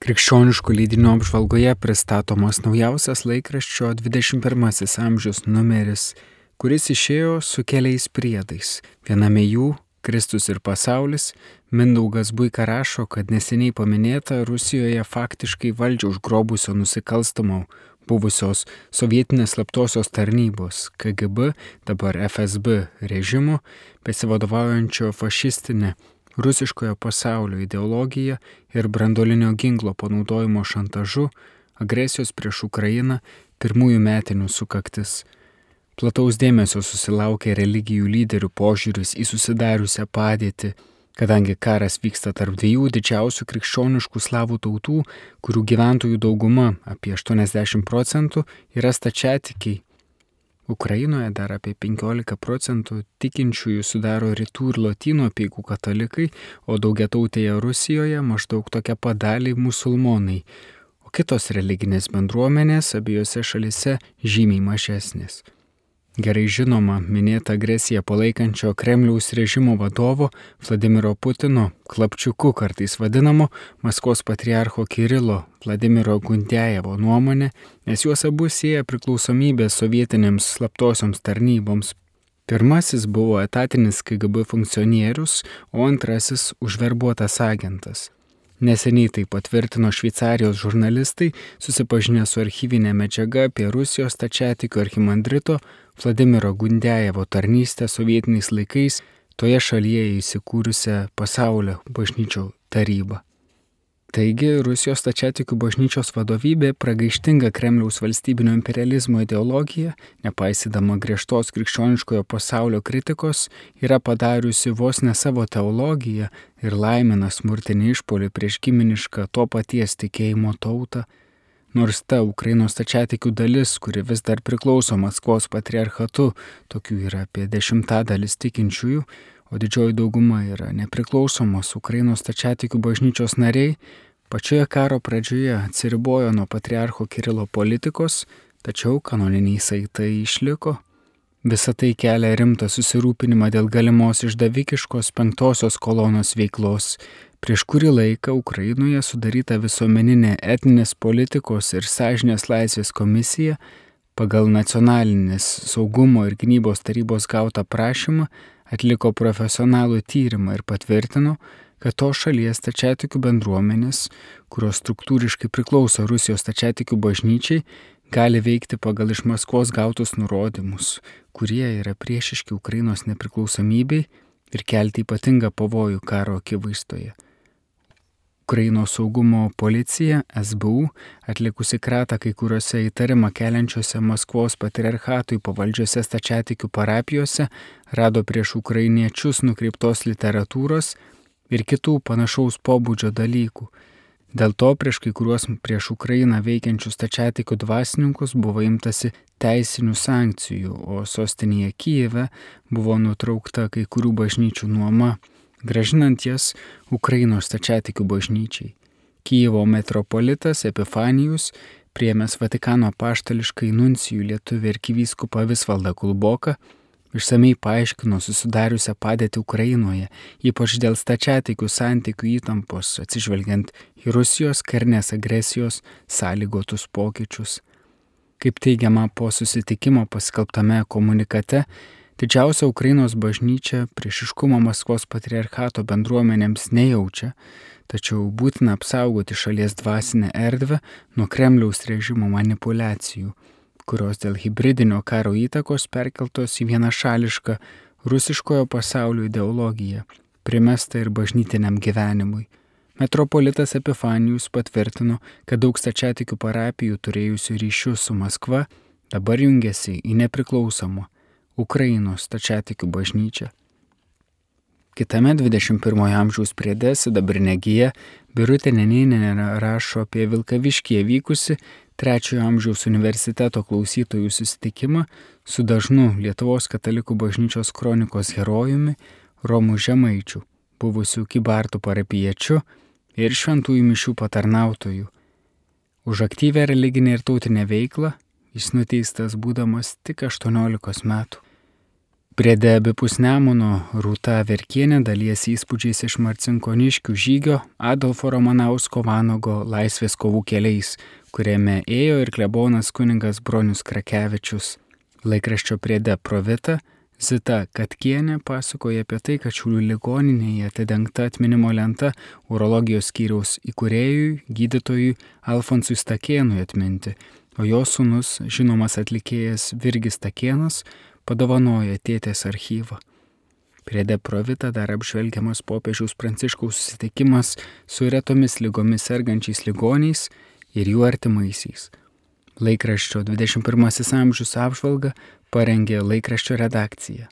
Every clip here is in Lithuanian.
Krikščioniškų leidinių apžvalgoje pristatomas naujausias laikraščio 21 amžius numeris, kuris išėjo su keliais priedais. Viename jų Kristus ir pasaulis Mindaugas Buika rašo, kad neseniai paminėta Rusijoje faktiškai valdžią užgrobusio nusikalstamo buvusios sovietinės slaptosios tarnybos KGB, dabar FSB režimo, besivadovaujančio fašistinė rusiškojo pasaulio ideologija ir brandolinio ginklo panaudojimo šantažu, agresijos prieš Ukrainą pirmųjų metinių sukaktis. Plataus dėmesio susilaukė religijų lyderių požiūris į susidariusią padėtį, kadangi karas vyksta tarp dviejų didžiausių krikščioniškų slavų tautų, kurių gyventojų dauguma, apie 80 procentų, yra stačiatikiai Ukrainoje dar apie 15 procentų tikinčiųjų sudaro rytų ir lotynų apieigų katalikai, o daugiatautėje Rusijoje maždaug tokia padaliai musulmonai, o kitos religinės bendruomenės abiejose šalise žymiai mažesnės. Gerai žinoma, minėta agresija palaikančio Kremliaus režimo vadovo Vladimiro Putino, klapčiuku kartais vadinamo Maskvos patriarcho Kirilo Vladimiro Gundėjevo nuomonė, nes juos abu sieja priklausomybė sovietinėms slaptosioms tarnyboms. Pirmasis buvo etatinis KGB funkcionierius, o antrasis užverbuotas agentas. Neseniai tai patvirtino Šveicarijos žurnalistai, susipažinę su archyvinė medžiaga apie Rusijos tačiatikio archimandrito Vladimiro Gundėjevo tarnystę sovietiniais laikais toje šalyje įsikūrusią pasaulio bažnyčių tarybą. Taigi Rusijos tačiatikių bažnyčios vadovybė pragaištinga Kremliaus valstybinio imperializmo ideologija, nepaisydama griežtos krikščioniškojo pasaulio kritikos, yra padariusi vos ne savo teologiją ir laimina smurtinį išpolį prieš giminišką to paties tikėjimo tautą, nors ta Ukrainos tačiatikių dalis, kuri vis dar priklauso Maskvos patriarchatu, tokių yra apie dešimtadalis tikinčiųjų, o didžioji dauguma yra nepriklausomos Ukrainos tačiatikių bažnyčios nariai, pačioje karo pradžioje atsiribojo nuo patriarcho Kirilo politikos, tačiau kanoniniai saitai išliko. Visą tai kelia rimtą susirūpinimą dėl galimos išdavikiškos penktosios kolonos veiklos. Prieš kurį laiką Ukrainoje sudaryta visuomeninė etinės politikos ir sąžinės laisvės komisija pagal nacionalinės saugumo ir gynybos tarybos gautą prašymą atliko profesionalų tyrimą ir patvirtino, kad to šalies tačiatikių bendruomenės, kurios struktūriškai priklauso Rusijos tačiatikių bažnyčiai, gali veikti pagal iš Maskvos gautus nurodymus, kurie yra priešiški Ukrainos nepriklausomybei ir kelti ypatingą pavojų karo akivaizdoje. Ukrainos saugumo policija SBU atlikusi kratą kai kuriuose įtarimą keliančiose Maskvos patriarchatui pavaldžiose stačiatikių parapijose rado prieš ukrainiečius nukreiptos literatūros ir kitų panašaus pobūdžio dalykų. Dėl to prieš kai kuriuos prieš Ukrainą veikiančius tačiatikių dvasininkus buvo imtasi teisinių sankcijų, o sostinėje Kyjeve buvo nutraukta kai kurių bažnyčių nuoma gražinant jas Ukrainos stačiatikių bažnyčiai. Kyjevo metropolitas Epifanijus, priemęs Vatikano paštališkai nuncijų lietuvį ir kyvyskupą Visvaldą Kulboką, išsamei paaiškino susidariusią padėtį Ukrainoje, ypač dėl stačiatikių santykių įtampos, atsižvelgiant į Rusijos karnės agresijos sąlygotus pokyčius. Kaip teigiama po susitikimo paskelbtame komunikate, Didžiausia Ukrainos bažnyčia priešiškumo Maskvos patriarchato bendruomenėms nejaučia, tačiau būtina apsaugoti šalies dvasinę erdvę nuo Kremliaus režimo manipulacijų, kurios dėl hybridinio karo įtakos perkeltos į vienašališką rusiškojo pasaulio ideologiją, primesta ir bažnytiniam gyvenimui. Metropolitas Epifanijus patvirtino, kad daug stačiatikių parapijų turėjusių ryšių su Maskva dabar jungiasi į nepriklausomą Ukrainos tačiatikių bažnyčia. Kitame 21 amžiaus priede sidabrinė gyja Birutė Neninė rašo apie Vilkaviškyje vykusi trečiojo amžiaus universiteto klausytojų susitikimą su dažnu Lietuvos katalikų bažnyčios kronikos herojumi Romu Žemaičiu, buvusiu Kybartų parapiečiu ir šventųjų mišių patarnautoju. Už aktyvę religinę ir tautinę veiklą jis nuteistas būdamas tik 18 metų. Prie debipus Nemuno Rūta Verkienė dalies įspūdžiais iš Marcinkoniškių žygio Adolfo Romanausko Vanago laisvės kovų keliais, kuriame ėjo ir klebonas kuningas Bronius Krakevičius. Laikraščio priede Provita Zita Katkienė pasakoja apie tai, kad Šiaulių ligoninėje atidengta atminimo lenta urologijos skyriaus įkūrėjui, gydytojui Alfonsui Stakėnui atminti, o jo sūnus, žinomas atlikėjas Virgis Stakėnas, padovanojo tėtės archyvą. Prie Deprovita dar apžvelgiamas popiežiaus pranciškaus susitikimas su retomis lygomis sergančiais ligoniais ir jų artimaisiais. Laikraščio 21 amžius apžvalga parengė laikraščio redakcija.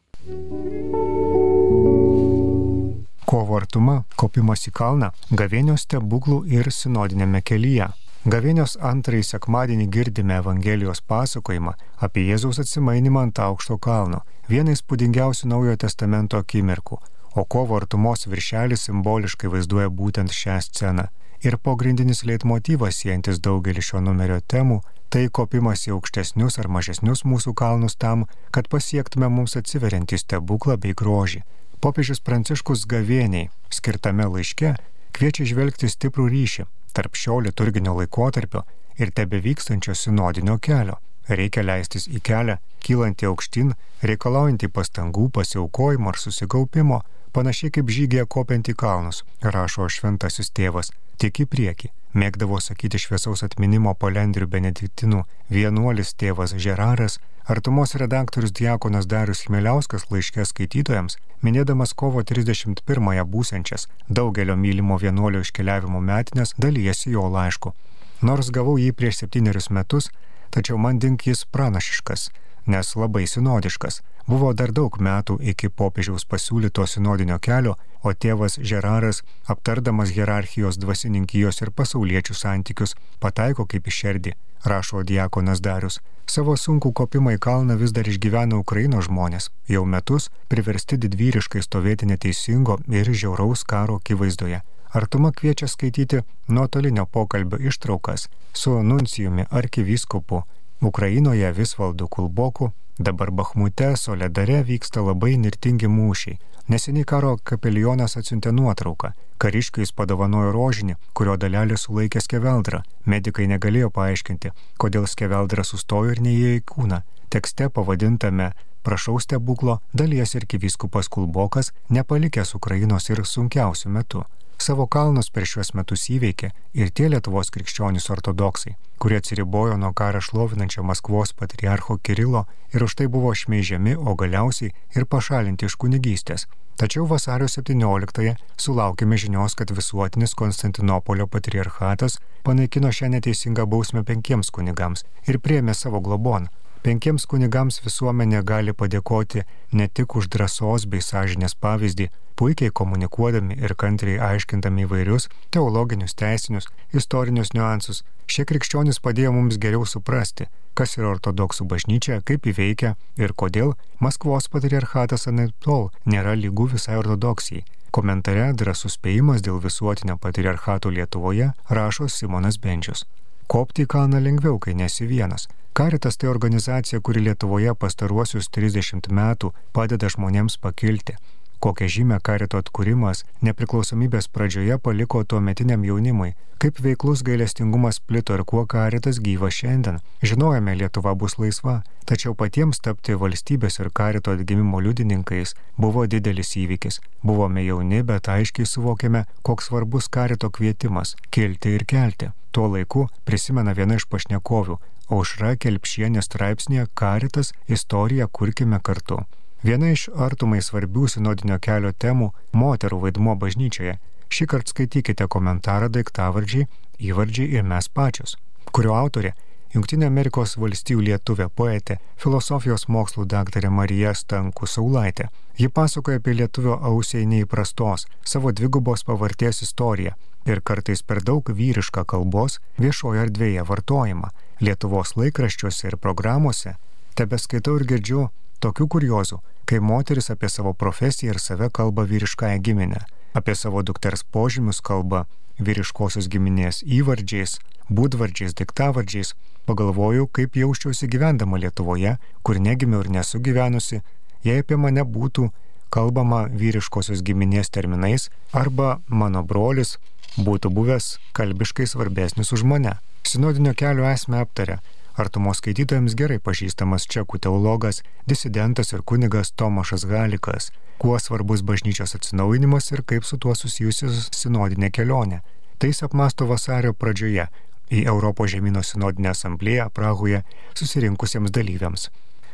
Kovo artuma, kopimas į kalną, gavėnios stebuklų ir sinodinėme kelyje. Gavėnios antrąjį sekmadienį girdime Evangelijos pasakojimą apie Jėzaus atsimainimą ant aukšto kalno, vieną įspūdingiausių Naujojo testamento akimirkų, o kovo artumos viršelis simboliškai vaizduoja būtent šią sceną. Ir pagrindinis leitmotyvas siejantis daugelį šio numerio temų - tai kopimas į aukštesnius ar mažesnius mūsų kalnus tam, kad pasiektume mums atsiveriantį stebuklą bei grožį. Popiežius Pranciškus gavėniai skirtame laiške kviečia žvelgti stiprų ryšį tarp šio liturginio laikotarpio ir tebe vykstančio sinodinio kelio. Reikia leistis į kelią, kylantį aukštyn, reikalaujantį pastangų, pasiaukojimo ar susikaupimo, panašiai kaip žygėje kopiant į kalnus, rašo šventasis tėvas, tik į priekį. Mėgdavo sakyti šviesaus atminimo palendrių benediktinų vienuolis tėvas Žeraras, artumos redaktorius Diakonas Darius Chmeliauskas laiškė skaitytojams, minėdamas kovo 31-ąją būsenčias daugelio mylimo vienuolio iškeliavimo metinės, dalyjasi jo laišku. Nors gavau jį prieš septynerius metus, tačiau man dink jis pranašiškas, nes labai sinodiškas. Buvo dar daug metų iki popiežiaus pasiūlyto sinodinio kelio, o tėvas Žeraras, aptardamas hierarchijos dvasininkijos ir pasauliečių santykius, pataiko kaip išerdį, rašo diakonas Darius. Savo sunkų kopimą į kalną vis dar išgyvena Ukrainos žmonės, jau metus priversti didvyriškai stovėti neteisingo ir žiauraus karo akivaizdoje. Artuma kviečia skaityti nuotolinio pokalbio ištraukas su nuncijumi arkivyskupu Ukrainoje Visvaldu Kulboku Dabar Bahmute, Soledare vyksta labai nirtingi mūšiai. Neseniai karo kapelionas atsiuntė nuotrauką. Kariškiai jis padovanojo rožinį, kurio dalelė sulaikė skeveldrą. Medikai negalėjo paaiškinti, kodėl skeveldra sustojo ir neįėjo į kūną. Tekste pavadintame Prašau stebuklo dalies ir kiviskupas Kulbokas, nepalikęs Ukrainos ir sunkiausių metų. Savo kalnus per šiuos metus įveikė ir tie Lietuvos krikščionys ortodoksai, kurie atsiribojo nuo karą šlovinančio Maskvos patriarcho Kirilo ir už tai buvo šmeižiami, o galiausiai ir pašalinti iš kunigystės. Tačiau vasario 17-ąją sulaukėme žinios, kad visuotinis Konstantinopolio patriarchatas panaikino šią neteisingą bausmę penkiems kunigams ir priemė savo globon, Penkiems kunigams visuomenė gali padėkoti ne tik už drąsos bei sąžinės pavyzdį, puikiai komunikuodami ir kantriai aiškindami įvairius teologinius, teisinius, istorinius niuansus. Šie krikščionys padėjo mums geriau suprasti, kas yra ortodoksų bažnyčia, kaip įveikia ir kodėl Maskvos patriarchatas anaiptol nėra lygų visai ortodoksijai. Komentare drasus spėjimas dėl visuotinio patriarchato Lietuvoje rašo Simonas Benčius. Kopti į kalną lengviau, kai nesi vienas. Karitas tai organizacija, kuri Lietuvoje pastaruosius 30 metų padeda žmonėms pakilti. Kokią žymę karito atkūrimas nepriklausomybės pradžioje paliko tuo metiniam jaunimui, kaip veiklus gailestingumas plito ir kuo karitas gyva šiandien. Žinojame, Lietuva bus laisva, tačiau patiems tapti valstybės ir karito atgimimo liudininkais buvo didelis įvykis. Buvome jauni, bet aiškiai suvokėme, koks svarbus karito kvietimas - kilti ir kelti. Tuo laiku prisimena viena iš pašnekovių, Aušra Kelpšienė straipsnėje Karitas istoriją kurkime kartu. Viena iš artumai svarbių sinodinio kelio temų - moterų vaidmuo bažnyčioje. Šį kartą skaitykite komentarą daiktavardžiai, įvardžiai ir mes pačios, kurio autorė Junktinė Amerikos valstijų lietuvė poetė, filosofijos mokslų daktarė Marija Stankų Saulaitė. Ji pasakoja apie lietuvio ausiai neįprastos, savo dvigubos pavarties istoriją ir kartais per daug vyrišką kalbos viešojo erdvėje vartojimą. Lietuvos laikraščiuose ir programuose tebeskaitau ir girdžiu tokių kuriozų, kai moteris apie savo profesiją ir save kalba vyriškąją giminę, apie savo dukters požymius kalba vyriškosios giminės įvardžiais, būdvardžiais, diktavardžiais, pagalvoju, kaip jausčiausi gyvendama Lietuvoje, kur negimiau ir nesu gyvenusi, jei apie mane būtų kalbama vyriškosios giminės terminais arba mano brolis būtų buvęs kalbiškai svarbesnis už mane. Sinodinio kelio esmę aptarė artumos skaitytojams gerai pažįstamas čekų teologas, disidentas ir kunigas Tomašas Galikas, kuo svarbus bažnyčios atsinaujinimas ir kaip su tuo susijusi sinodinė kelionė. Tai jis apmasto vasario pradžioje į Europos žemynų sinodinę asamblėją Prahoje susirinkusiems dalyviams.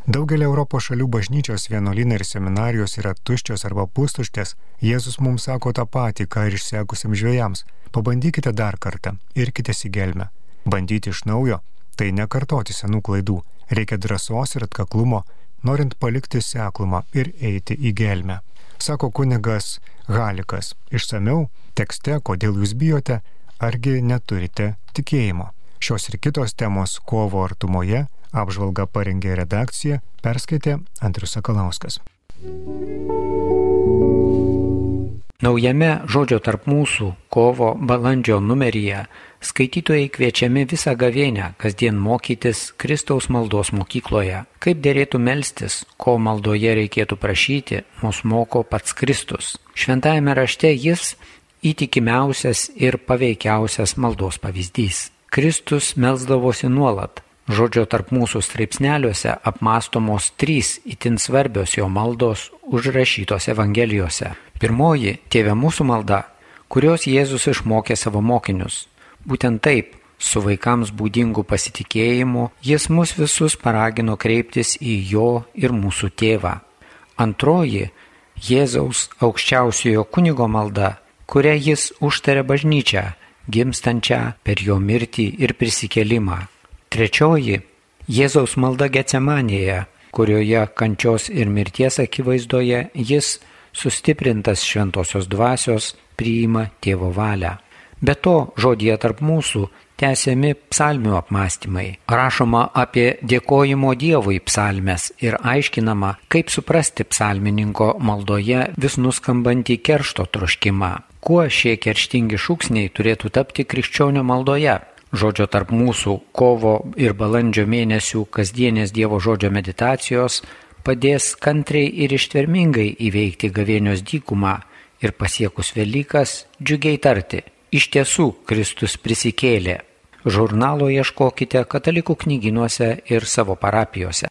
Daugelį Europos šalių bažnyčios vienuolynai ir seminarijos yra tuščios arba pustuštės. Jėzus mums sako tą patį, ką ir išsekusiam žvėjams. Pabandykite dar kartą ir kitės į gelmę. Bandyti iš naujo - tai nekartoti senų klaidų. Reikia drąsos ir atkaklumo, norint palikti seklumą ir eiti į gelmę. Sako kunigas Halikas. Išsameu tekste, kodėl jūs bijote, argi neturite tikėjimo. Šios ir kitos temos kovo artumoje Apžvalgą parengė redakcija, perskaitė Andrius Sakalauskas. Naujame žodžio tarp mūsų kovo balandžio numeryje skaitytojai kviečiami visą gavėnę kasdien mokytis Kristaus maldos mokykloje. Kaip dėrėtų melstis, ko maldoje reikėtų prašyti, mus moko pats Kristus. Šventajame rašte jis įtikimiausias ir paveikiausias maldos pavyzdys. Kristus melsdavosi nuolat, Žodžio tarp mūsų straipsneliuose apmastomos trys itin svarbios jo maldos užrašytos Evangelijose. Pirmoji - Tėve mūsų malda, kurios Jėzus išmokė savo mokinius. Būtent taip, su vaikams būdingu pasitikėjimu, jis mus visus paragino kreiptis į jo ir mūsų tėvą. Antroji - Jėzaus aukščiausiojo kunigo malda, kuria jis užtarė bažnyčią, gimstančią per jo mirtį ir prisikelimą. Trečioji - Jėzaus malda Getsemanėje, kurioje kančios ir mirties akivaizdoje jis sustiprintas šventosios dvasios priima tėvo valią. Be to, žodėje tarp mūsų tęsiami psalmių apmąstymai. Rašoma apie dėkojimo Dievui psalmes ir aiškinama, kaip suprasti psalmininko maldoje vis nuskambantį keršto troškimą. Kuo šie kerštingi šūksniai turėtų tapti krikščionio maldoje? žodžio tarp mūsų kovo ir balandžio mėnesių kasdienės Dievo žodžio meditacijos padės kantriai ir ištvermingai įveikti gavėnios dykumą ir pasiekus Velykas džiugiai tarti, iš tiesų Kristus prisikėlė. Žurnalo ieškokite katalikų knyginuose ir savo parapijose.